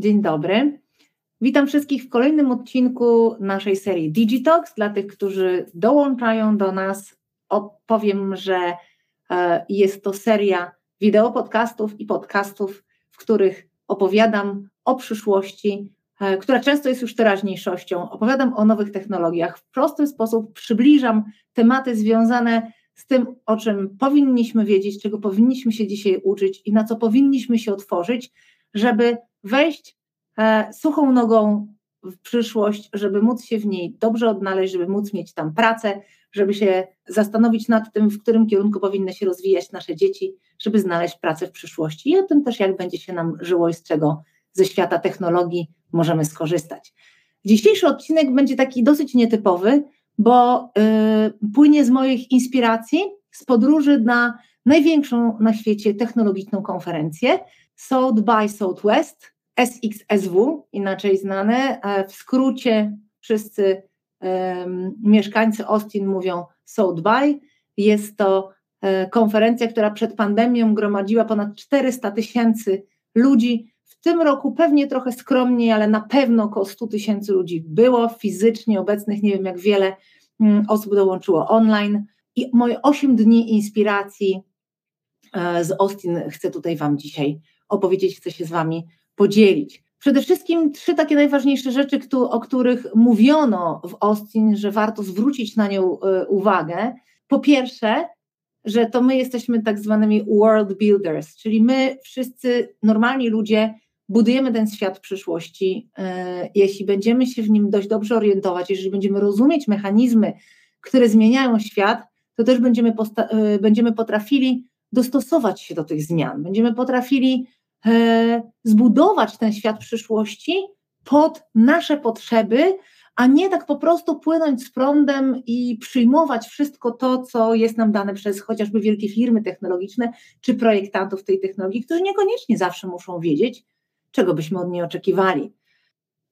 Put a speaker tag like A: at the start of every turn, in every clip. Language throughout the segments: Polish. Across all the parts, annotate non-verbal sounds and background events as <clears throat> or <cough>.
A: Dzień dobry. Witam wszystkich w kolejnym odcinku naszej serii Digitox. Dla tych, którzy dołączają do nas, opowiem, że e, jest to seria wideo podcastów i podcastów, w których opowiadam o przyszłości, e, która często jest już teraźniejszością. Opowiadam o nowych technologiach. W prosty sposób przybliżam tematy związane z tym, o czym powinniśmy wiedzieć, czego powinniśmy się dzisiaj uczyć i na co powinniśmy się otworzyć, żeby wejść e, suchą nogą w przyszłość, żeby móc się w niej dobrze odnaleźć, żeby móc mieć tam pracę, żeby się zastanowić nad tym, w którym kierunku powinny się rozwijać nasze dzieci, żeby znaleźć pracę w przyszłości i o tym też, jak będzie się nam żyło i z czego ze świata technologii możemy skorzystać. Dzisiejszy odcinek będzie taki dosyć nietypowy, bo y, płynie z moich inspiracji, z podróży na największą na świecie technologiczną konferencję South by Southwest, SXSW, inaczej znane. E, w skrócie wszyscy um, mieszkańcy Austin mówią South by. Jest to e, konferencja, która przed pandemią gromadziła ponad 400 tysięcy ludzi. W tym roku pewnie trochę skromniej, ale na pewno około 100 tysięcy ludzi było fizycznie obecnych. Nie wiem, jak wiele mm, osób dołączyło online. I moje 8 dni inspiracji e, z Austin chcę tutaj Wam dzisiaj opowiedzieć, chcę się z Wami podzielić. Przede wszystkim trzy takie najważniejsze rzeczy, o których mówiono w Austin, że warto zwrócić na nią e, uwagę. Po pierwsze, że to my jesteśmy tak zwanymi world builders, czyli my wszyscy normalni ludzie budujemy ten świat przyszłości. E, jeśli będziemy się w nim dość dobrze orientować, jeżeli będziemy rozumieć mechanizmy, które zmieniają świat, to też będziemy, e, będziemy potrafili dostosować się do tych zmian, będziemy potrafili zbudować ten świat przyszłości pod nasze potrzeby, a nie tak po prostu płynąć z prądem i przyjmować wszystko to, co jest nam dane przez chociażby wielkie firmy technologiczne czy projektantów tej technologii, którzy niekoniecznie zawsze muszą wiedzieć, czego byśmy od niej oczekiwali.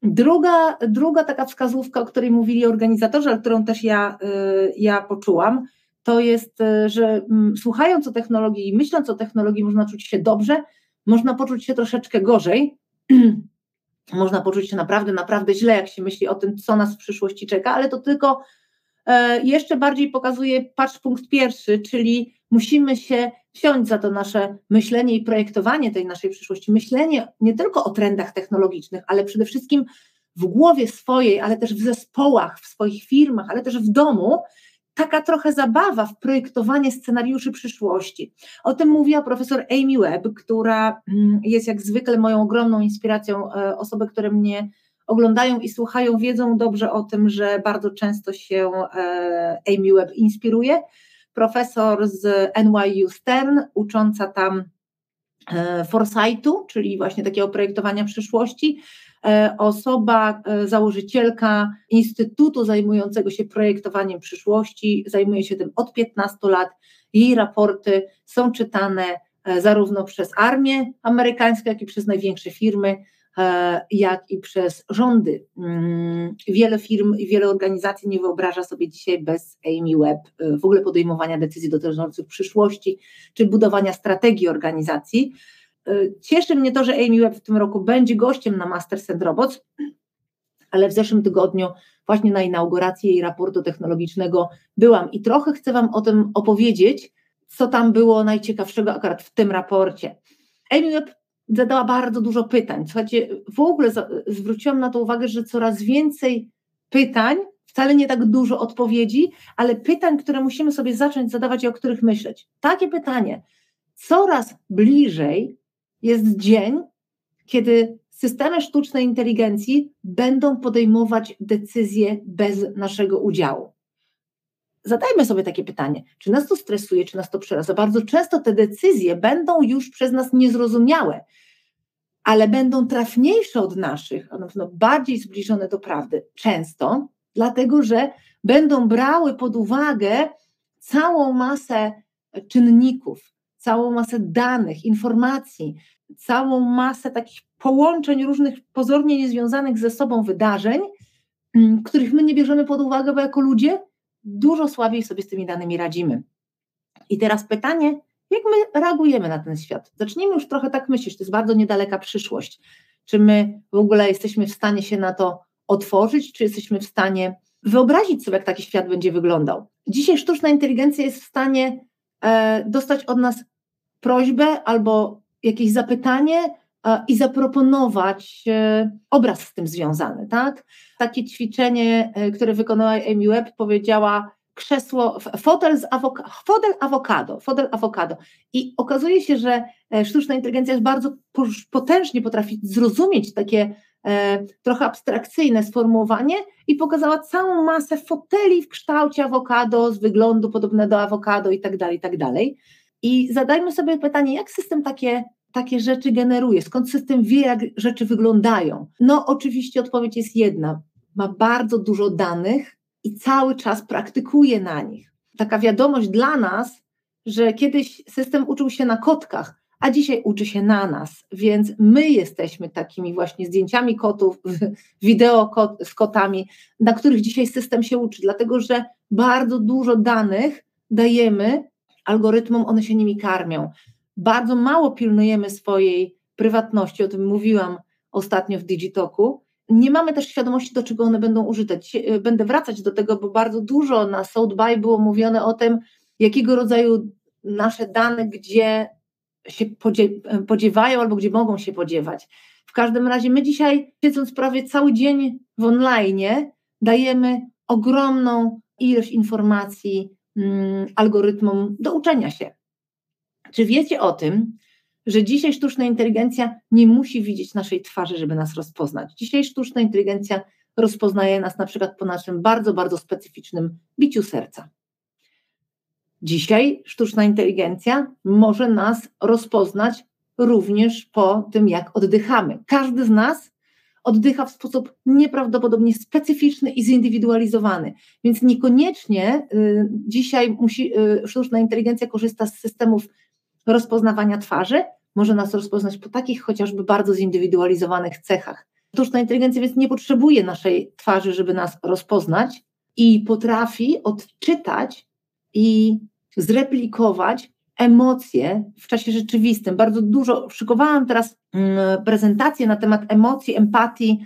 A: Druga, druga taka wskazówka, o której mówili organizatorzy, ale którą też ja, e, ja poczułam, to jest, e, że mm, słuchając o technologii i myśląc o technologii, można czuć się dobrze, można poczuć się troszeczkę gorzej, <clears throat> można poczuć się naprawdę, naprawdę źle, jak się myśli o tym, co nas w przyszłości czeka, ale to tylko e, jeszcze bardziej pokazuje patrz punkt pierwszy, czyli musimy się wziąć za to nasze myślenie i projektowanie tej naszej przyszłości, myślenie nie tylko o trendach technologicznych, ale przede wszystkim w głowie swojej, ale też w zespołach, w swoich firmach, ale też w domu, taka trochę zabawa w projektowanie scenariuszy przyszłości. O tym mówiła profesor Amy Webb, która mm, jest jak zwykle moją ogromną inspiracją. E, osoby, które mnie oglądają i słuchają, wiedzą dobrze o tym, że bardzo często się e, Amy Webb inspiruje. Profesor z NYU Stern, ucząca tam e, foresightu, czyli właśnie takiego projektowania przyszłości, osoba, e, założycielka Instytutu zajmującego się projektowaniem przyszłości, zajmuje się tym od 15 lat. Jej raporty są czytane e, zarówno przez armię amerykańską, jak i przez największe firmy, jak i przez rządy. Mm, wiele firm i wiele organizacji nie wyobraża sobie dzisiaj bez Amy Webb w ogóle podejmowania decyzji dotyczących przyszłości czy budowania strategii organizacji. Y, cieszy mnie to, że Amy Webb w tym roku będzie gościem na Masters and Robots, ale w zeszłym tygodniu właśnie na inauguracji jej raportu technologicznego byłam i trochę chcę Wam o tym opowiedzieć, co tam było najciekawszego akurat w tym raporcie. Amy Webb zadała bardzo dużo pytań. Słuchajcie, w ogóle zwróciłam na to uwagę, że coraz więcej pytań, wcale nie tak dużo odpowiedzi, ale pytań, które musimy sobie zacząć zadawać i o których myśleć. Takie pytanie, coraz bliżej jest dzień, kiedy systemy sztucznej inteligencji będą podejmować decyzje bez naszego udziału. Zadajmy sobie takie pytanie, czy nas to stresuje, czy nas to przeraża. Bardzo często te decyzje będą już przez nas niezrozumiałe, ale będą trafniejsze od naszych, a na pewno bardziej zbliżone do prawdy. Często, dlatego że będą brały pod uwagę całą masę czynników, całą masę danych, informacji, całą masę takich połączeń różnych pozornie niezwiązanych ze sobą wydarzeń, mm, których my nie bierzemy pod uwagę, bo jako ludzie dużo słabiej sobie z tymi danymi radzimy. I teraz pytanie, jak my reagujemy na ten świat? Zacznijmy już trochę tak myśleć, to jest bardzo niedaleka przyszłość. czy my w ogóle jesteśmy w stanie się na to otworzyć, czy jesteśmy w stanie wyobrazić sobie, jak taki świat będzie wyglądał. Dzisiaj sztuczna inteligencja jest w stanie dostać od nas prośbę albo jakieś zapytanie e, i zaproponować e, obraz z tym związany. Tak? Takie ćwiczenie, e, które wykonała Amy Webb, powiedziała krzesło, fotel, z awoka, fotel awokado, fotel awokado. I okazuje się, że e, sztuczna inteligencja jest bardzo potężnie potrafi zrozumieć takie e, trochę abstrakcyjne sformułowanie i pokazała całą masę foteli w kształcie awokado, z wyglądu podobne do awokado i tak dalej, i tak dalej. I zadajmy sobie pytanie, jak system takie, takie rzeczy generuje, skąd system wie, jak rzeczy wyglądają? No oczywiście odpowiedź jest jedna, ma bardzo dużo danych, i cały czas praktykuje na nich. Taka wiadomość dla nas, że kiedyś system uczył się na kotkach, a dzisiaj uczy się na nas, więc my jesteśmy takimi właśnie zdjęciami kotów, <laughs> wideo kot, z kotami, na których dzisiaj system się uczy, dlatego że bardzo dużo danych dajemy algorytmom, one się nimi karmią. Bardzo mało pilnujemy swojej prywatności, o tym mówiłam ostatnio w Digitoku, nie mamy też świadomości, do czego one będą użyte. Będę wracać do tego, bo bardzo dużo na South by było mówione o tym, jakiego rodzaju nasze dane, gdzie się podziewają albo gdzie mogą się podziewać. W każdym razie my dzisiaj, siedząc prawie cały dzień w online, dajemy ogromną ilość informacji mm, algorytmom do uczenia się. Czy wiecie o tym, że dzisiaj sztuczna inteligencja nie musi widzieć naszej twarzy, żeby nas rozpoznać. Dzisiaj sztuczna inteligencja rozpoznaje nas na przykład po naszym bardzo, bardzo specyficznym biciu serca. Dzisiaj sztuczna inteligencja może nas rozpoznać również po tym, jak oddychamy. Każdy z nas oddycha w sposób nieprawdopodobnie specyficzny i zindywidualizowany. Więc niekoniecznie y, dzisiaj musi, y, sztuczna inteligencja korzysta z systemów rozpoznawania twarzy, może nas rozpoznać po takich chociażby bardzo zindywidualizowanych cechach. Sztuczna inteligencja więc nie potrzebuje naszej twarzy, żeby nas rozpoznać i potrafi odczytać i zreplikować emocje w czasie rzeczywistym. Bardzo dużo szykowałam teraz mm, prezentację na temat emocji, empatii,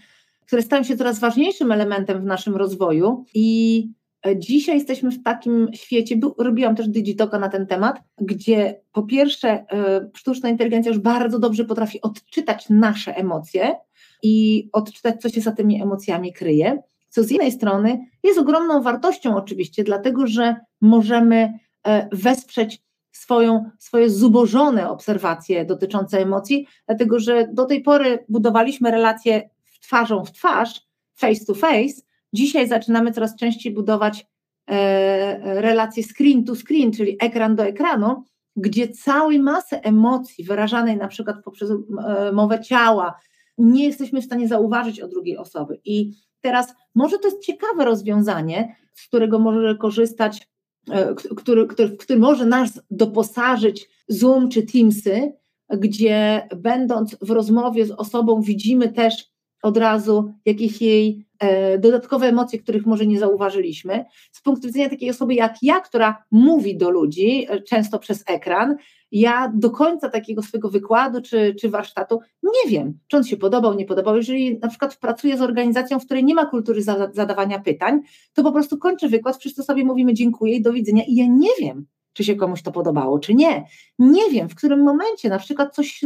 A: które stają się coraz ważniejszym elementem w naszym rozwoju i Dzisiaj jesteśmy w takim świecie, robiłam też Digitoka na ten temat, gdzie po pierwsze e, sztuczna inteligencja już bardzo dobrze potrafi odczytać nasze emocje i odczytać, co się za tymi emocjami kryje, co z jednej strony jest ogromną wartością oczywiście, dlatego że możemy e, wesprzeć swoją, swoje zubożone obserwacje dotyczące emocji, dlatego że do tej pory budowaliśmy relacje twarzą w twarz, face to face, Dzisiaj zaczynamy coraz częściej budować e, relacje screen to screen, czyli ekran do ekranu, gdzie całej masy emocji wyrażanej na przykład poprzez e, mowę ciała nie jesteśmy w stanie zauważyć o drugiej osoby. I teraz może to jest ciekawe rozwiązanie, z którego może korzystać, e, który, który, który może nas doposażyć Zoom czy Teamsy, gdzie będąc w rozmowie z osobą widzimy też od razu jakieś jej e, dodatkowe emocje, których może nie zauważyliśmy. Z punktu widzenia takiej osoby jak ja, która mówi do ludzi, e, często przez ekran, ja do końca takiego swojego wykładu czy, czy warsztatu nie wiem, czy on się podobał, nie podobał. Jeżeli na przykład pracuję z organizacją, w której nie ma kultury za, zadawania pytań, to po prostu kończę wykład, wszyscy sobie mówimy dziękuję i do widzenia i ja nie wiem, czy się komuś to podobało, czy nie. Nie wiem, w którym momencie na przykład coś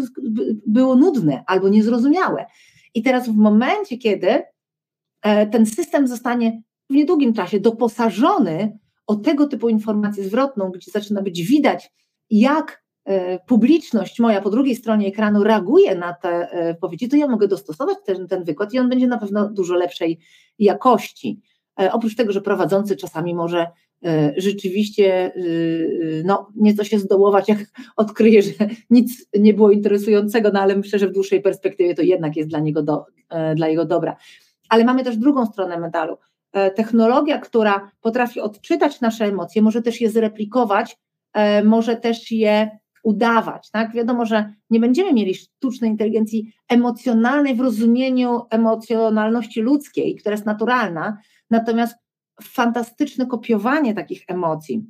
A: było nudne albo niezrozumiałe. I teraz w momencie, kiedy e, ten system zostanie w niedługim czasie doposażony o tego typu informację zwrotną, gdzie zaczyna być widać, jak publiczność moja po drugiej stronie ekranu reaguje na te e, powiedzi, to ja mogę dostosować ten, ten wykład i on będzie na pewno dużo lepszej jakości. Oprócz tego, że prowadzący czasami może E, rzeczywiście e, no, nieco się zdołować, jak <laughs> odkryje, że nic nie było interesującego, no ale myślę, że w dłuższej perspektywie to jednak jest dla niego do, e, dla jego dobra. Ale mamy też drugą stronę medalu. Technologia, która potrafi odczytać nasze emocje, może też je zreplikować, może też je udawać. Tak? Wiadomo, że nie będziemy mieli sztucznej inteligencji emocjonalnej w rozumieniu emocjonalności ludzkiej, która jest naturalna, natomiast fantastyczne kopiowanie takich emocji,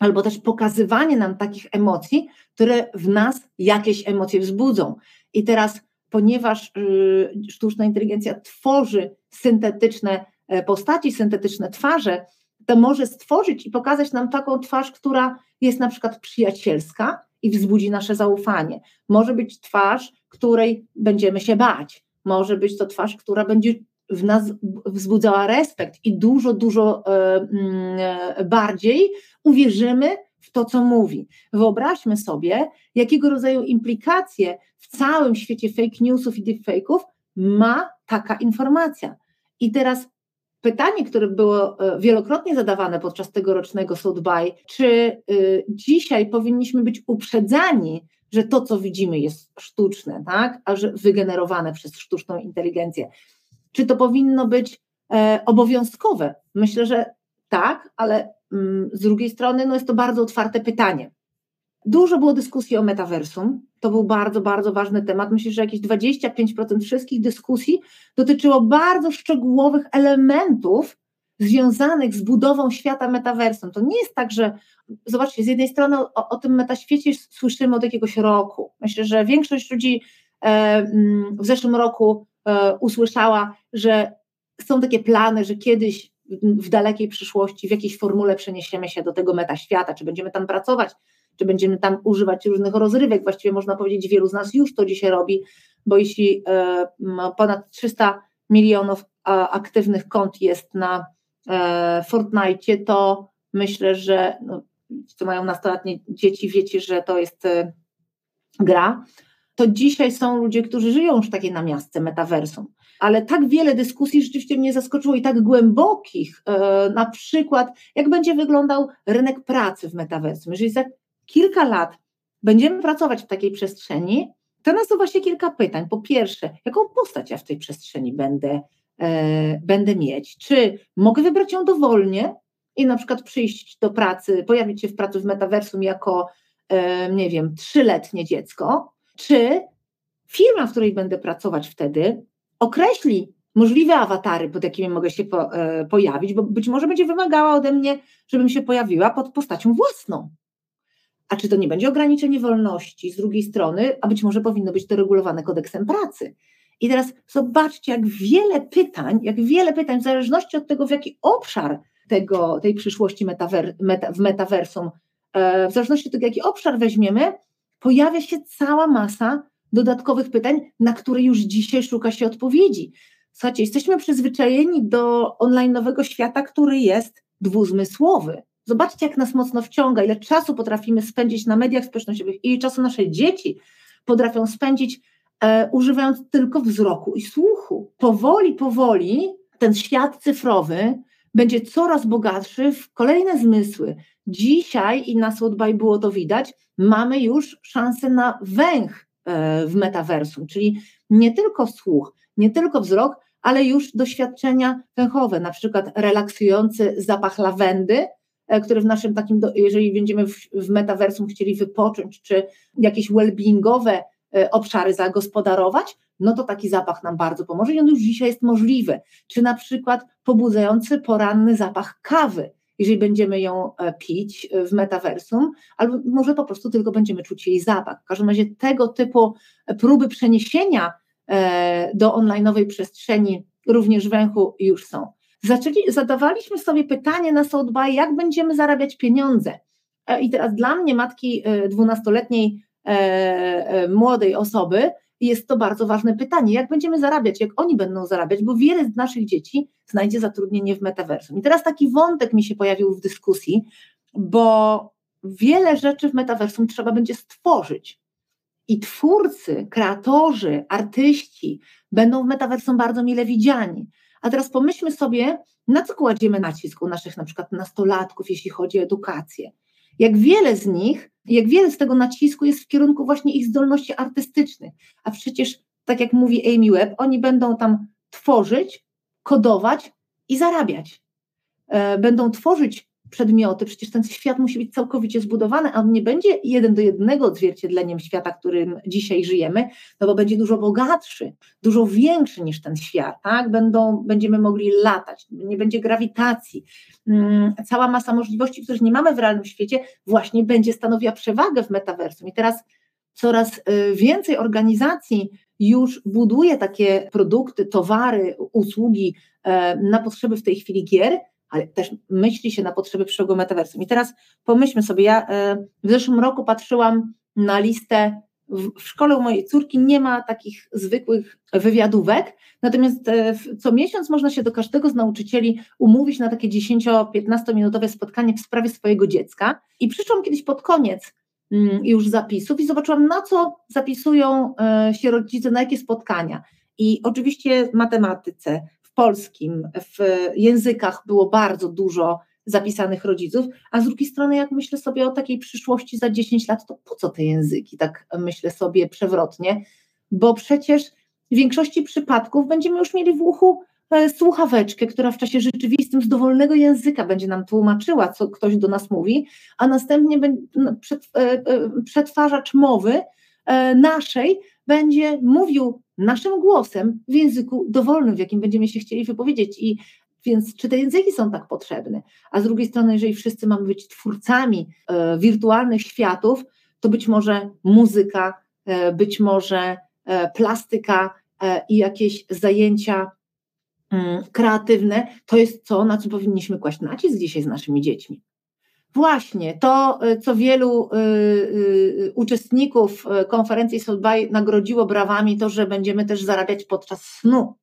A: albo też pokazywanie nam takich emocji, które w nas jakieś emocje wzbudzą. I teraz ponieważ y, sztuczna inteligencja tworzy syntetyczne e, postaci, syntetyczne twarze, to może stworzyć i pokazać nam taką twarz, która jest na przykład przyjacielska i wzbudzi nasze zaufanie. Może być twarz, której będziemy się bać. Może być to twarz, która będzie w nas wzbudzała respekt i dużo, dużo e, mm, e, bardziej uwierzymy w to, co mówi. Wyobraźmy sobie, jakiego rodzaju implikacje w całym świecie fake newsów i deepfake'ów ma taka informacja. I teraz pytanie, które było e, wielokrotnie zadawane podczas tegorocznego South by, czy dzisiaj powinniśmy być uprzedzani, że to, co widzimy, jest sztuczne, tak? a że wygenerowane przez sztuczną inteligencję. Czy to powinno być e, obowiązkowe? Myślę, że tak, ale mm, z drugiej strony no jest to bardzo otwarte pytanie. Dużo było dyskusji o metaversum. To był bardzo, bardzo ważny temat. Myślę, że jakieś 25% wszystkich dyskusji dotyczyło bardzo szczegółowych elementów związanych z budową świata metaversum. To nie jest tak, że zobaczcie, z jednej strony o, o tym metaświecie słyszymy od jakiegoś roku. Myślę, że większość ludzi e, mm, w zeszłym roku E, usłyszała, że są takie plany, że kiedyś w dalekiej przyszłości w jakiejś formule przeniesiemy się do tego metaświata, czy będziemy tam pracować, czy będziemy tam używać różnych rozrywek. Właściwie można powiedzieć, wielu z nas już to dzisiaj robi, bo jeśli e, ponad 300 milionów aktywnych kont jest na e, Fortnite, to myślę, że no, co mają nastoletnie dzieci, wiecie, że to jest gra, to dzisiaj są ludzie, którzy żyją już takie na miastce metaversum. Ale tak wiele dyskusji rzeczywiście mnie zaskoczyło i tak głębokich, e, na przykład jak będzie wyglądał rynek pracy w metaversum. Jeżeli kilka lat będziemy pracować w takiej przestrzeni, to nasuwa się kilka pytań. Po pierwsze, jaką postać ja w tej przestrzeni będę, e, będę mieć? Czy mogę wybrać ją dowolnie i na przykład przyjść do pracy, pojawić się w pracy w metaversum jako, e, nie wiem, trzyletnie dziecko, czy firma, w której będę pracować wtedy, określi możliwe awatary, pod jakimi mogę się po, e, pojawić, bo być może będzie wymagała ode mnie, żebym się pojawiła pod postacią własną. A czy to nie będzie ograniczenie wolności z drugiej strony, a być może powinno być to regulowane kodeksem pracy. I teraz zobaczcie, jak wiele pytań, jak wiele pytań, w zależności od tego, w jaki obszar tego, tej przyszłości metaver, meta, w metaversum, e, w zależności od tego, jaki obszar weźmiemy, pojawia się cała masa dodatkowych pytań, na które już dzisiaj szuka się odpowiedzi. Słuchajcie, jesteśmy przyzwyczajeni do online'owego świata, który jest dwuzmysłowy. Zobaczcie, jak nas mocno wciąga, ile czasu potrafimy spędzić na mediach społecznościowych, ile czasu nasze dzieci potrafią spędzić e, używając tylko wzroku i słuchu. Powoli, powoli ten świat cyfrowy będzie coraz bogatszy w kolejne zmysły. Dzisiaj, i na Southby było to widać, mamy już szansę na węch e, w metaversum, czyli nie tylko słuch, nie tylko wzrok, ale już doświadczenia węchowe, na przykład relaksujący zapach lawendy, e, który w naszym takim, jeżeli będziemy w, w metaversum chcieli wypocząć, czy jakieś well-beingowe e, obszary zagospodarować, no to taki zapach nam bardzo pomoże i on już dzisiaj jest możliwy. Czy na przykład pobudzający poranny zapach kawy, jeżeli będziemy ją e, pić w metaversum, albo może po prostu tylko będziemy czuć jej zapach. W każdym razie tego typu próby przeniesienia do online'owej przestrzeni również węchu już są. Zaczęli, zadawaliśmy sobie pytanie na Southby, jak będziemy zarabiać pieniądze. E, I teraz dla mnie, matki dwunastoletniej młodej osoby, jest to bardzo ważne pytanie, jak będziemy zarabiać, jak oni będą zarabiać, bo wiele z naszych dzieci znajdzie zatrudnienie w metaversum. I teraz taki wątek mi się pojawił w dyskusji, bo wiele rzeczy w metaversum trzeba będzie stworzyć. I twórcy, kreatorzy, artyści będą w metaversum bardzo mile widziani. A teraz pomyślmy sobie, na co kładziemy nacisk u naszych na przykład nastolatków, jeśli chodzi o edukację. Jak wiele z nich jak wiele z tego nacisku jest w kierunku właśnie ich zdolności artystycznych. A przecież, tak jak mówi Amy Webb, oni będą tam tworzyć, kodować i zarabiać. E, będą tworzyć przedmioty, przecież ten świat musi być całkowicie zbudowany, a on nie będzie jeden do jednego odzwierciedleniem świata, którym dzisiaj żyjemy, no bo będzie dużo bogatszy, dużo większy niż ten świat, tak? Będą, będziemy mogli latać, nie będzie grawitacji. Hmm, cała masa możliwości, których nie mamy w realnym świecie, właśnie będzie stanowiła przewagę w metaversum. I teraz coraz y, więcej organizacji już buduje takie produkty, towary, usługi e, na potrzeby w tej chwili gier, ale też myśli się na potrzeby przyszłego metaversum. I teraz pomyślmy sobie, ja e, w zeszłym roku patrzyłam na listę w szkole u mojej córki nie ma takich zwykłych wywiadówek, natomiast e, co miesiąc można się do każdego z nauczycieli umówić na takie 10-15 minutowe spotkanie w sprawie swojego dziecka. I przyszłam kiedyś pod koniec mm, już zapisów i zobaczyłam, na co zapisują e, się rodzice, na jakie spotkania. I oczywiście matematyce, polskim, w językach było bardzo dużo zapisanych rodziców, a z drugiej strony, jak myślę sobie o takiej przyszłości za 10 lat, to po co te języki, tak myślę sobie przewrotnie, bo przecież w większości przypadków będziemy już mieli w uchu e, słuchaweczkę, która w czasie rzeczywistym z dowolnego języka będzie nam tłumaczyła, co ktoś do nas mówi, a następnie e, e, przetwarzacz mowy naszej będzie mówił naszym głosem w języku dowolnym, w jakim będziemy się chcieli wypowiedzieć. I więc czy te języki są tak potrzebne? A z drugiej strony, jeżeli wszyscy mamy być twórcami e, wirtualnych światów, to być może muzyka, e, być może e, plastyka e, i jakieś zajęcia mm, kreatywne, to jest to, na co powinniśmy kłaść nacisk dzisiaj z naszymi dziećmi. Właśnie to, e, co wielu y, y, uczestników konferencji Soulby nagrodziło brawami, to, że będziemy też zarabiać podczas snu.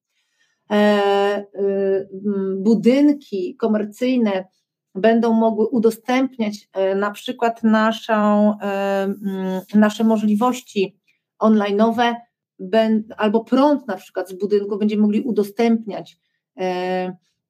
A: E, y, budynki komercyjne będą mogły udostępniać e, na przykład naszą, e, nasze możliwości online'owe albo prąd na przykład z budynku będziemy mogli udostępniać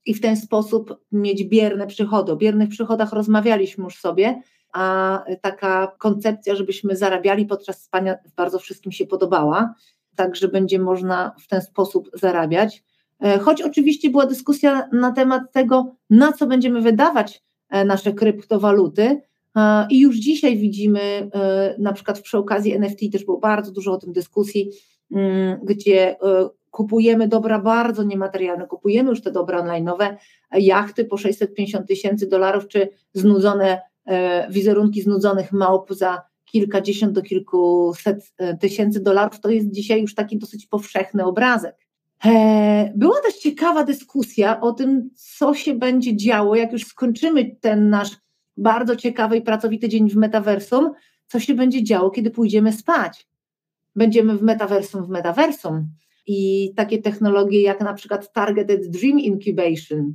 A: i w ten sposób mieć bierne przychody. O biernych przychodach rozmawialiśmy już sobie, a taka koncepcja, żebyśmy zarabiali podczas spania bardzo wszystkim się podobała, także będzie można w ten sposób zarabiać. E, choć oczywiście była dyskusja na temat tego, na co będziemy wydawać e, nasze kryptowaluty. E, I już dzisiaj widzimy, na przykład przy okazji NFT też było bardzo dużo o tym dyskusji, mm, gdzie kupujemy dobra bardzo niematerialne, kupujemy już te dobra online'owe, jachty po 650 tysięcy dolarów, czy znudzone wizerunki znudzonych małp za kilkadziesiąt do kilkuset tysięcy dolarów, to jest dzisiaj już taki dosyć powszechny obrazek. E, była też ciekawa dyskusja o tym, co się będzie działo, jak już skończymy ten nasz bardzo ciekawy i pracowity dzień w metaversum, co się będzie działo, kiedy pójdziemy spać. Będziemy w metaversum w metaversum i takie technologie jak na przykład Targeted Dream Incubation,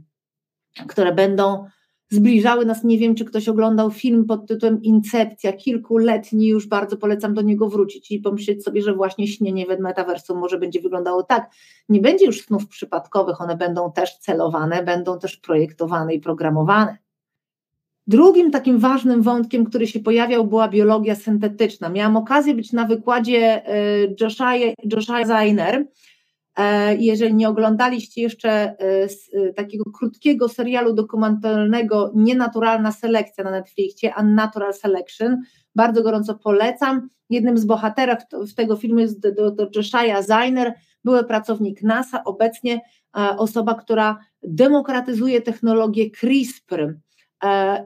A: które będą zbliżały nas. Nie wiem, czy ktoś oglądał film pod tytułem Incepcja, kilkuletni, już bardzo polecam do niego wrócić i pomyśleć sobie, że właśnie śnienie w metaversum może będzie wyglądało tak. Nie będzie już snów przypadkowych, one będą też celowane, będą też projektowane i programowane. Drugim takim ważnym wątkiem, który się pojawiał, była biologia syntetyczna. Miałam okazję być na wykładzie e, Joshua Zainer, E, jeżeli nie oglądaliście jeszcze e, takiego krótkiego serialu dokumentalnego Nienaturalna selekcja na Netflixie, Unnatural Selection, bardzo gorąco polecam. Jednym z bohaterów w tego filmu jest dr Josiah Zainer, były pracownik NASA, obecnie osoba, która demokratyzuje technologię CRISPR.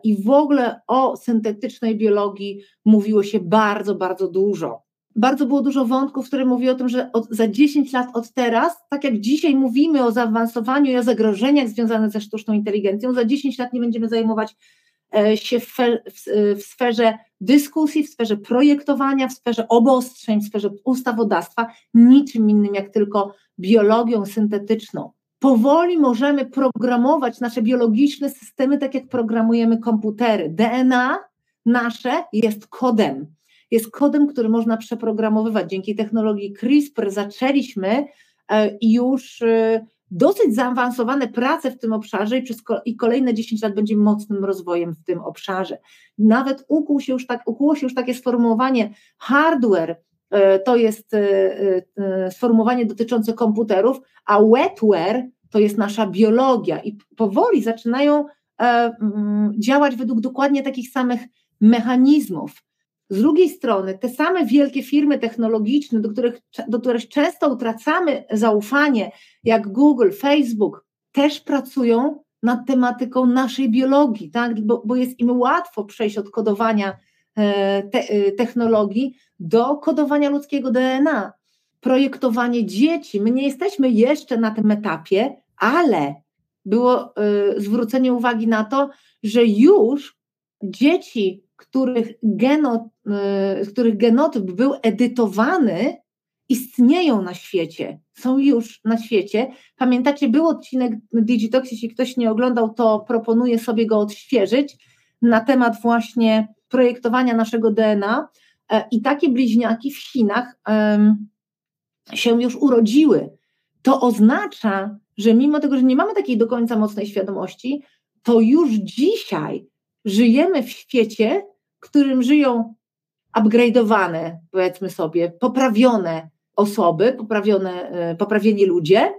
A: I w ogóle o syntetycznej biologii mówiło się bardzo, bardzo dużo bardzo było dużo wątków, które mówi o tym, że od, za 10 lat od teraz, tak jak dzisiaj mówimy o zaawansowaniu i o zagrożeniach związanych ze sztuczną inteligencją, za 10 lat nie będziemy zajmować e, się w, w, w sferze dyskusji, w sferze projektowania, w sferze obostrzeń, w sferze ustawodawstwa, niczym innym jak tylko biologią syntetyczną. Powoli możemy programować nasze biologiczne systemy, tak jak programujemy komputery. DNA nasze jest kodem jest kodem, który można przeprogramowywać. Dzięki technologii CRISPR zaczęliśmy e, już e, dosyć zaawansowane prace w tym obszarze i, przez, i kolejne 10 lat będzie mocnym rozwojem w tym obszarze. Nawet ukuł się już tak, ukuło się już takie sformułowanie hardware, to jest sformułowanie dotyczące komputerów, a wetware to jest nasza biologia i powoli zaczynają działać według dokładnie takich samych mechanizmów. Z drugiej strony, te same wielkie firmy technologiczne, do których, do których często utracamy zaufanie, jak Google, Facebook, też pracują nad tematyką naszej biologii, tak? bo, bo jest im łatwo przejść od kodowania e, te, e, technologii do kodowania ludzkiego DNA. projektowanie dzieci. My nie jesteśmy jeszcze na tym etapie, ale było y, zwrócenie uwagi na to, że już dzieci, których, genot, których genotyp był edytowany, istnieją na świecie, są już na świecie. Pamiętacie, był odcinek Digitox, jeśli ktoś nie oglądał, to proponuję sobie go odświeżyć na temat właśnie projektowania naszego DNA. E, I takie bliźniaki w Chinach się już urodziły. To oznacza, że mimo tego, że nie mamy takiej do końca mocnej świadomości, to już dzisiaj żyjemy w świecie, w którym żyją upgrade'owane, powiedzmy sobie, poprawione osoby, poprawione, e, poprawieni ludzie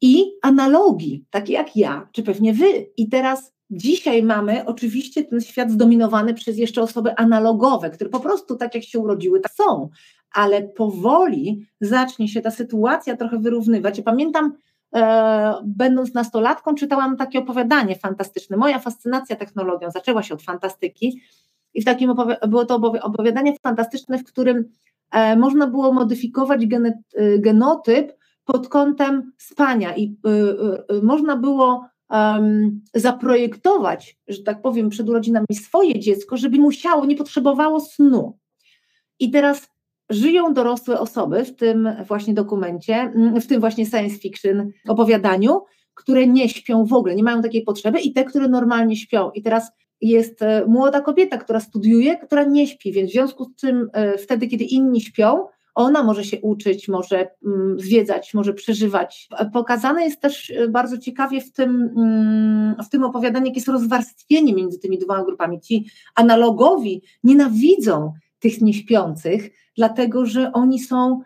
A: i analogii, takie jak ja, czy pewnie wy. I teraz dzisiaj mamy oczywiście ten świat zdominowany przez jeszcze osoby analogowe, które po prostu tak jak się urodziły, tak są, ale powoli zacznie się ta sytuacja trochę wyrównywać. Ja pamiętam, e, będąc nastolatką, czytałam takie opowiadanie fantastyczne. Moja fascynacja technologią zaczęła się od fantastyki i w takim było to opowiadanie fantastyczne, w którym e, można było modyfikować e, genotyp pod kątem spania i e, można było zaprojektować, że tak powiem, przed urodzinami swoje dziecko, żeby musiało, nie potrzebowało snu. I teraz żyją dorosłe osoby w tym właśnie dokumencie, w tym właśnie science fiction opowiadaniu, które nie śpią w ogóle, nie mają takiej potrzeby i te, które normalnie śpią. I teraz jest e, młoda kobieta, która studiuje, która nie śpi, więc w związku z czym e, wtedy, kiedy inni śpią, ona może się uczyć, może mm, zwiedzać, może przeżywać. Pokazane jest też e, bardzo ciekawie w tym, mm, w tym opowiadaniu, jakie jest rozwarstwienie między tymi dwoma grupami. Ci analogowi nienawidzą tych nieśpiących, dlatego że oni są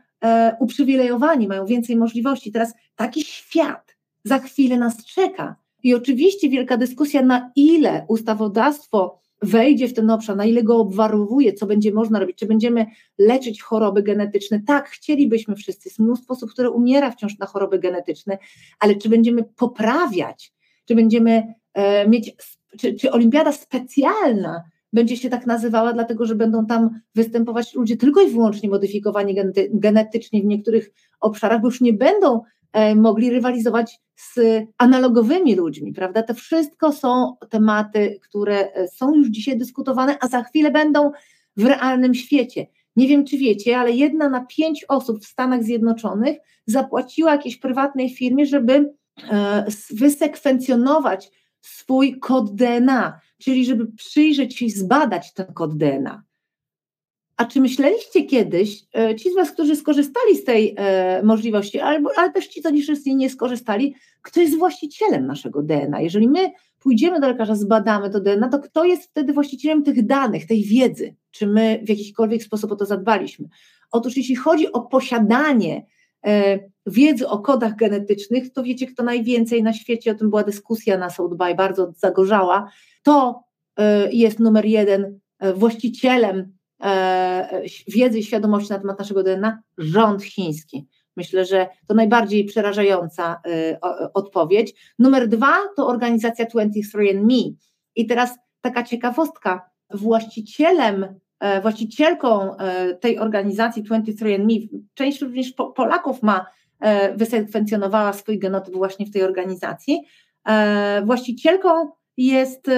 A: uprzywilejowani, mają więcej możliwości. Teraz taki świat za chwilę nas czeka i oczywiście wielka dyskusja, na ile ustawodawstwo wejdzie w ten obszar, na ile go obwarowuje, co będzie można robić, czy będziemy leczyć choroby genetyczne. Tak, chcielibyśmy wszyscy. Jest mnóstwo osób, które umiera wciąż na choroby genetyczne, ale czy będziemy poprawiać, czy będziemy e, mieć, czy, czy olimpiada specjalna będzie się tak nazywała, dlatego że będą tam występować ludzie tylko i wyłącznie modyfikowani genetycznie w niektórych obszarach, bo już nie będą mogli rywalizować z analogowymi ludźmi, prawda? To wszystko są tematy, które e, są już dzisiaj dyskutowane, a za chwilę będą w realnym świecie. Nie wiem, czy wiecie, ale jedna na pięć osób w Stanach Zjednoczonych zapłaciła jakiejś prywatnej firmie, żeby e, wysekwencjonować swój kod DNA, czyli żeby przyjrzeć się i zbadać ten kod DNA. A czy myśleliście kiedyś, e, ci z Was, którzy skorzystali z tej e, możliwości, albo, ale też ci, co niej nie skorzystali, kto jest właścicielem naszego DNA? Jeżeli my pójdziemy do lekarza, zbadamy to DNA, to kto jest wtedy właścicielem tych danych, tej wiedzy? Czy my w jakikolwiek sposób o to zadbaliśmy? Otóż jeśli chodzi o posiadanie e, wiedzy o kodach genetycznych, to wiecie, kto najwięcej na świecie, o tym była dyskusja na South by, bardzo zagorzała, to jest numer jeden właścicielem wiedzy i świadomości na temat naszego DNA rząd chiński. Myślę, że to najbardziej przerażająca e, odpowiedź. Numer dwa to organizacja 23andMe. I teraz taka ciekawostka. Właścicielem, e, właścicielką tej organizacji 23andMe, część również Polaków ma, wysekwencjonowała swój genotyp właśnie w tej organizacji. Właścicielką jest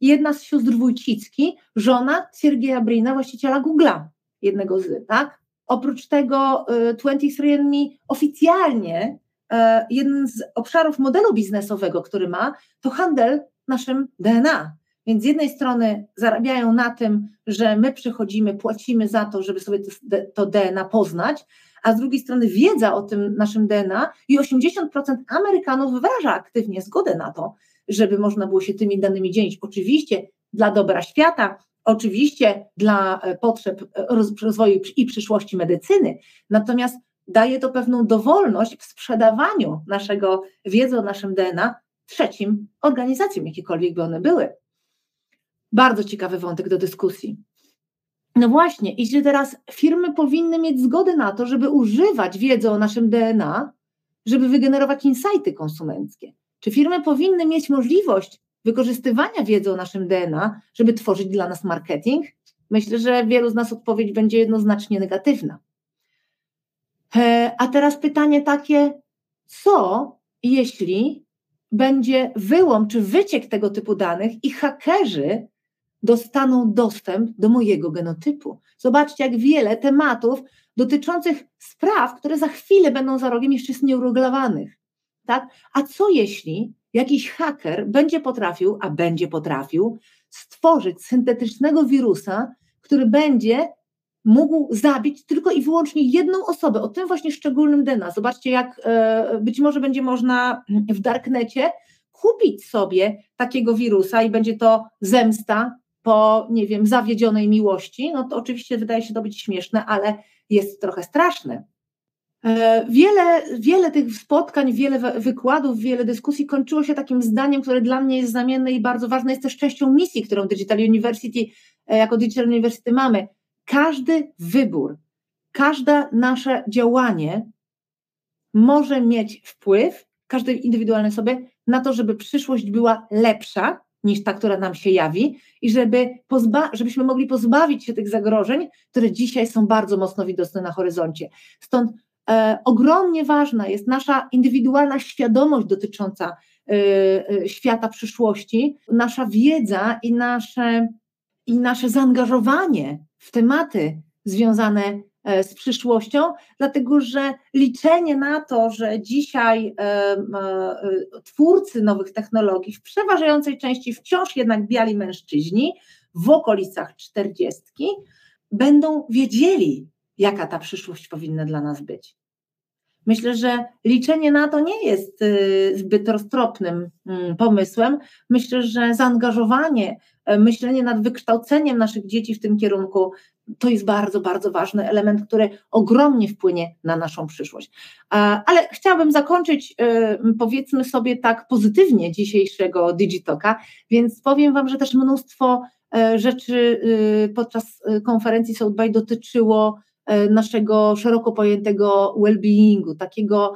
A: jedna z sióstr Wójcicki, żona Siergieja Brina, właściciela Google'a, jednego z, tak? Oprócz tego 23andMe y, oficjalnie y, jeden z obszarów modelu biznesowego, który ma, to handel naszym DNA. Więc z jednej strony zarabiają na tym, że my przychodzimy, płacimy za to, żeby sobie to, DNA poznać, a z drugiej strony wiedza o tym naszym DNA i 80% Amerykanów wyraża aktywnie zgodę na to, żeby można było się tymi danymi dzielić. Oczywiście dla dobra świata, oczywiście dla e, potrzeb e, rozwoju i przyszłości medycyny, natomiast daje to pewną dowolność w sprzedawaniu naszego wiedzy o naszym DNA trzecim organizacjom, jakiekolwiek by one były. Bardzo ciekawy wątek do dyskusji. No właśnie, i że teraz firmy powinny mieć zgodę na to, żeby używać wiedzy o naszym DNA, żeby wygenerować insighty konsumenckie. Czy firmy powinny mieć możliwość wykorzystywania wiedzy o naszym DNA, żeby tworzyć dla nas marketing? Myślę, że wielu z nas odpowiedź będzie jednoznacznie negatywna. E, a teraz pytanie takie, co jeśli będzie wyłom czy wyciek tego typu danych i hakerzy dostaną dostęp do mojego genotypu. Zobaczcie, jak wiele tematów dotyczących spraw, które za chwilę będą za rogiem, jeszcze jest nieuregulowanych. Tak? A co jeśli jakiś haker będzie potrafił, a będzie potrafił, stworzyć syntetycznego wirusa, który będzie mógł zabić tylko i wyłącznie jedną osobę o tym właśnie szczególnym DNA. Zobaczcie, jak e, być może będzie można w darknecie kupić sobie takiego wirusa i będzie to zemsta po, nie wiem, zawiedzionej miłości. No to oczywiście wydaje się to być śmieszne, ale jest trochę straszne. E, wiele, wiele tych spotkań, wiele wykładów, wiele dyskusji kończyło się takim zdaniem, które dla mnie jest znamienne i bardzo ważne, jest też częścią misji, którą Digital University, e, jako Digital University mamy. Każdy wybór, każde nasze działanie może mieć wpływ, każdy indywidualny sobie, na to, żeby przyszłość była lepsza niż ta, która nam się jawi i żeby pozba- żebyśmy mogli pozbawić się tych zagrożeń, które dzisiaj są bardzo mocno widoczne na horyzoncie. Stąd ogromnie ważna jest nasza indywidualna świadomość dotycząca e, e, świata przyszłości, nasza wiedza i nasze, i nasze zaangażowanie w tematy związane e, z przyszłością, dlatego że liczenie na to, że dzisiaj e, e, twórcy nowych technologii w przeważającej części wciąż jednak biali mężczyźni w okolicach czterdziestki będą wiedzieli, jaka ta przyszłość powinna dla nas być. Myślę, że liczenie na to nie jest zbyt roztropnym mm, pomysłem. Myślę, że zaangażowanie E, myślenie nad wykształceniem naszych dzieci w tym kierunku to jest bardzo, bardzo ważny element, który ogromnie wpłynie na naszą przyszłość. Ale chciałabym zakończyć, e, powiedzmy sobie tak pozytywnie dzisiejszego Digitoka, więc powiem Wam, że też mnóstwo e, rzeczy podczas konferencji South dotyczyło naszego szeroko pojętego well-beingu, takiego,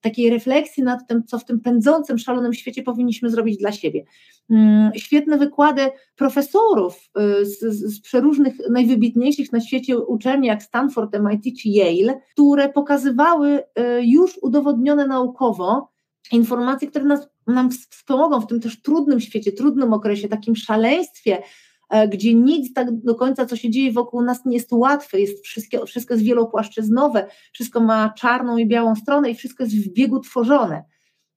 A: takiej refleksji nad tym, co w tym pędzącym, szalonym świecie powinniśmy zrobić dla siebie. Mm, świetne wykłady profesorów y, z, z przeróżnych, najwybitniejszych na świecie uczelni, jak Stanford, MIT czy Yale, które pokazywały już udowodnione naukowo informacje, które nas, nam wspomogą w tym też trudnym świecie, trudnym okresie, takim szaleństwie, E, gdzie nic tak do końca, co się dzieje wokół nas, nie jest łatwe, jest wszystko, wszystko jest wielopłaszczyznowe, wszystko ma czarną i białą stronę i wszystko jest w biegu tworzone.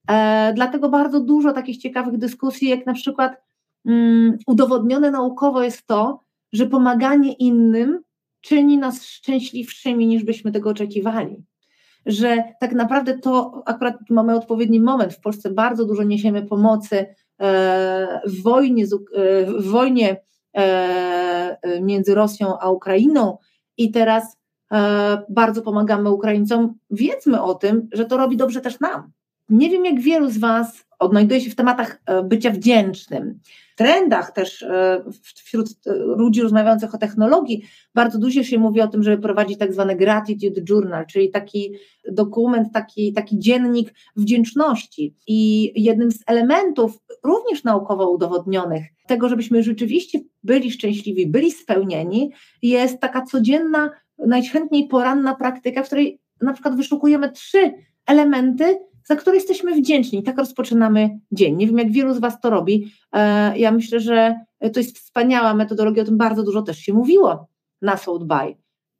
A: E, dlatego bardzo dużo takich ciekawych dyskusji, jak na przykład mm, udowodnione naukowo jest to, że pomaganie innym czyni nas szczęśliwszymi, niż byśmy tego oczekiwali. Że tak naprawdę to akurat mamy odpowiedni moment. W Polsce bardzo dużo niesiemy pomocy e, w wojnie, w wojnie E, e, między Rosją a Ukrainą i teraz e, bardzo pomagamy Ukraińcom. Wiedzmy o tym, że to robi dobrze też nam. Nie wiem, jak wielu z Was odnajduje się w tematach bycia wdzięcznym. W trendach też wśród ludzi rozmawiających o technologii bardzo dużo się mówi o tym, żeby prowadzić tak zwany gratitude journal, czyli taki dokument, taki, taki dziennik wdzięczności. I jednym z elementów również naukowo udowodnionych tego, żebyśmy rzeczywiście byli szczęśliwi, byli spełnieni, jest taka codzienna, najchętniej poranna praktyka, w której na przykład wyszukujemy trzy elementy, za które jesteśmy wdzięczni. Tak rozpoczynamy dzień. Nie wiem, jak wielu z Was to robi. E, ja myślę, że to jest wspaniała metodologia, o tym bardzo dużo też się mówiło na South By.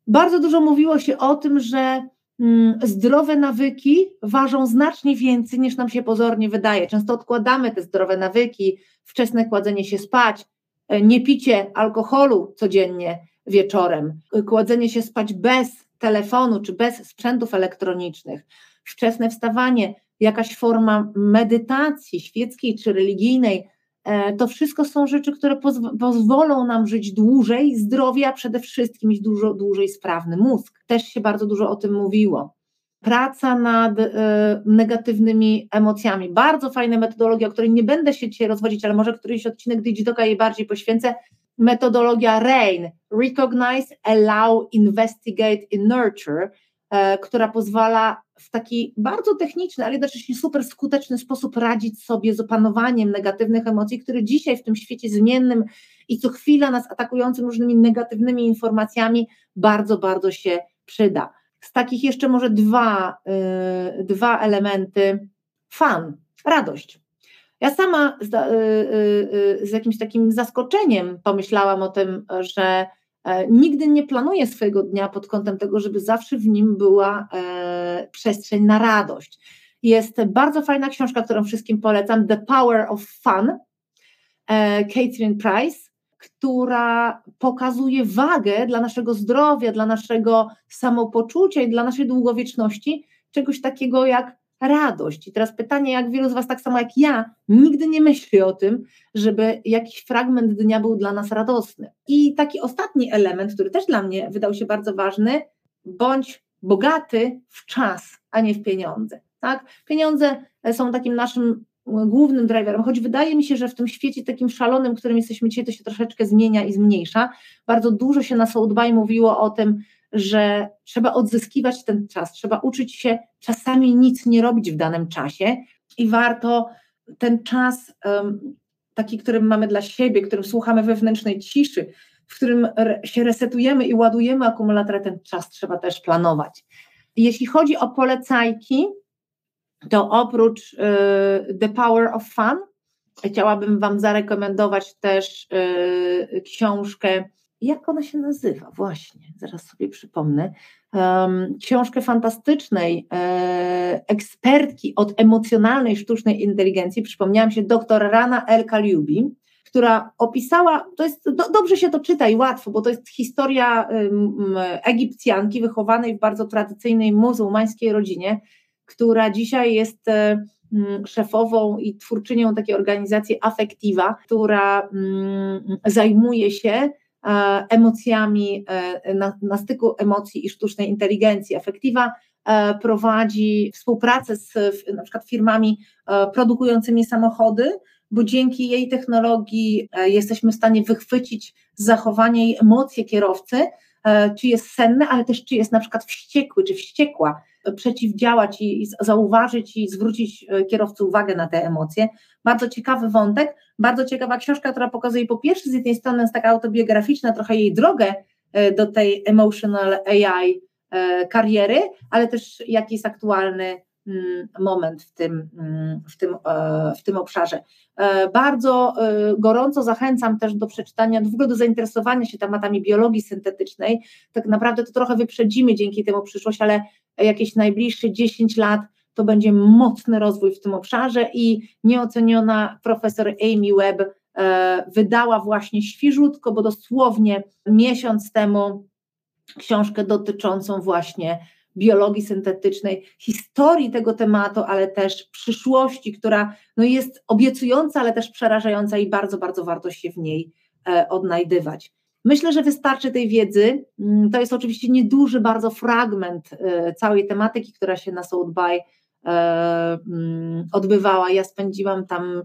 A: Bardzo dużo mówiło się o tym, że mm, zdrowe nawyki ważą znacznie więcej niż nam się pozornie wydaje. Często odkładamy te zdrowe nawyki, wczesne kładzenie się spać, e, nie picie alkoholu codziennie wieczorem, kładzenie się spać bez telefonu czy bez sprzętów elektronicznych, wczesne wstawanie, jakaś forma medytacji świeckiej czy religijnej, e, to wszystko są rzeczy, które pozw- pozwolą nam żyć dłużej, zdrowie, a przede wszystkim mieć dużo dłużej sprawny mózg. Też się bardzo dużo o tym mówiło praca nad y, negatywnymi emocjami. Bardzo fajna metodologia, o której nie będę się dzisiaj rozwodzić, ale może któryś odcinek Digitoka jej bardziej poświęcę. Metodologia RAIN, Recognize, Allow, Investigate i Nurture, która pozwala w taki bardzo techniczny, ale jednocześnie super skuteczny sposób radzić sobie z opanowaniem negatywnych emocji, które dzisiaj w tym świecie zmiennym i co chwila nas atakującym różnymi negatywnymi informacjami bardzo, bardzo się przyda. z takich jeszcze może dwa, dwa elementy. Fan, radość. Ja sama z, z jakimś takim zaskoczeniem pomyślałam o tym, że E, nigdy nie planuję swojego dnia pod kątem tego, żeby zawsze w nim była e, przestrzeń na radość. Jest bardzo fajna książka, którą wszystkim polecam, The Power of Fun, e, Catherine Price, która pokazuje wagę dla naszego zdrowia, dla naszego samopoczucia i dla naszej długowieczności czegoś takiego jak radość. I teraz pytanie, jak wielu z Was, tak samo jak ja, nigdy nie myśli o tym, żeby jakiś fragment dnia był dla nas radosny. I taki ostatni element, który też dla mnie wydał się bardzo ważny, bądź bogaty w czas, a nie w pieniądze. Tak? Pieniądze są takim naszym głównym driverem, choć wydaje mi się, że w tym świecie takim szalonym, którym jesteśmy dzisiaj, to się troszeczkę zmienia i zmniejsza. Bardzo dużo się na Soulbay mówiło o tym, że trzeba odzyskiwać ten czas, trzeba uczyć się czasami nic nie robić w danym czasie i warto ten czas, taki, którym mamy dla siebie, którym słuchamy wewnętrznej ciszy, w którym się resetujemy i ładujemy akumulator, ten czas trzeba też planować. Jeśli chodzi o polecajki, to oprócz y, The Power of Fun, chciałabym Wam zarekomendować też y, książkę jak ona się nazywa? Właśnie, zaraz sobie przypomnę. Um, książkę fantastycznej e, ekspertki od emocjonalnej sztucznej inteligencji, przypomniałam się dr Rana El Kaliubi, która opisała, to jest, do, dobrze się to czyta i łatwo, bo to jest historia um, Egipcjanki wychowanej w bardzo tradycyjnej muzułmańskiej rodzinie, która dzisiaj jest um, szefową i twórczynią takiej organizacji Affectiva, która zajmuje się emocjami, e, na, na styku emocji i sztucznej inteligencji. Efektywa e, prowadzi współpracę z na przykład firmami produkującymi samochody, bo dzięki jej technologii jesteśmy w stanie wychwycić zachowanie i emocje kierowcy, czy jest senny, ale też czy jest na przykład wściekły, czy wściekła, przeciwdziałać i zauważyć i zwrócić kierowcy uwagę na te emocje. Bardzo ciekawy wątek, bardzo ciekawa książka, która pokazuje po pierwsze z jednej strony jest taka autobiograficzna, trochę jej drogę e, do tej emotional AI e, kariery, ale też jaki jest aktualny mm, moment w tym, mm, w tym, e, w tym obszarze. Bardzo gorąco zachęcam też do przeczytania, w ogóle do zainteresowania się tematami biologii syntetycznej. Tak naprawdę to trochę wyprzedzimy dzięki temu przyszłość, ale jakieś najbliższe 10 lat to będzie mocny rozwój w tym obszarze i nieoceniona profesor Amy Webb e, wydała właśnie świeżutko, bo dosłownie miesiąc temu książkę dotyczącą właśnie biologii syntetycznej, historii tego tematu, ale też przyszłości, która no jest obiecująca, ale też przerażająca i bardzo, bardzo warto się w niej e, odnajdywać. Myślę, że wystarczy tej wiedzy. Mm, to jest oczywiście nieduży bardzo fragment e, całej tematyki, która się na mm, odbywała. Ja spędziłam tam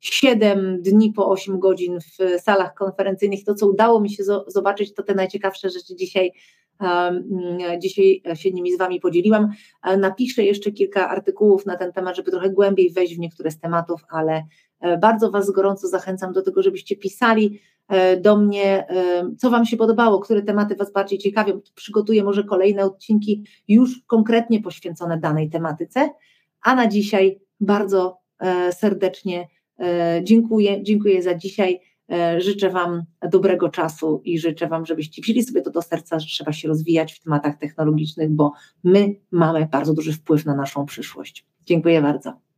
A: 7 e, dni po 8 godzin w salach konferencyjnych. To, co udało mi się zobaczyć, to te najciekawsze rzeczy dzisiaj. E, dzisiaj się nimi z Wami podzieliłam. Napiszę jeszcze kilka artykułów na ten temat, żeby trochę głębiej wejść w niektóre z tematów, ale bardzo Was gorąco zachęcam do tego, żebyście pisali E, do mnie, e, co Wam się podobało, które tematy Was bardziej ciekawią. Przygotuję może kolejne odcinki już konkretnie poświęcone danej tematyce. A na dzisiaj bardzo e, serdecznie dziękuję. Dziękuję za dzisiaj. Życzę Wam dobrego czasu i życzę Wam, żebyście wzięli sobie to do serca, że trzeba się rozwijać w tematach technologicznych, bo my mamy bardzo duży wpływ na naszą przyszłość. Dziękuję bardzo.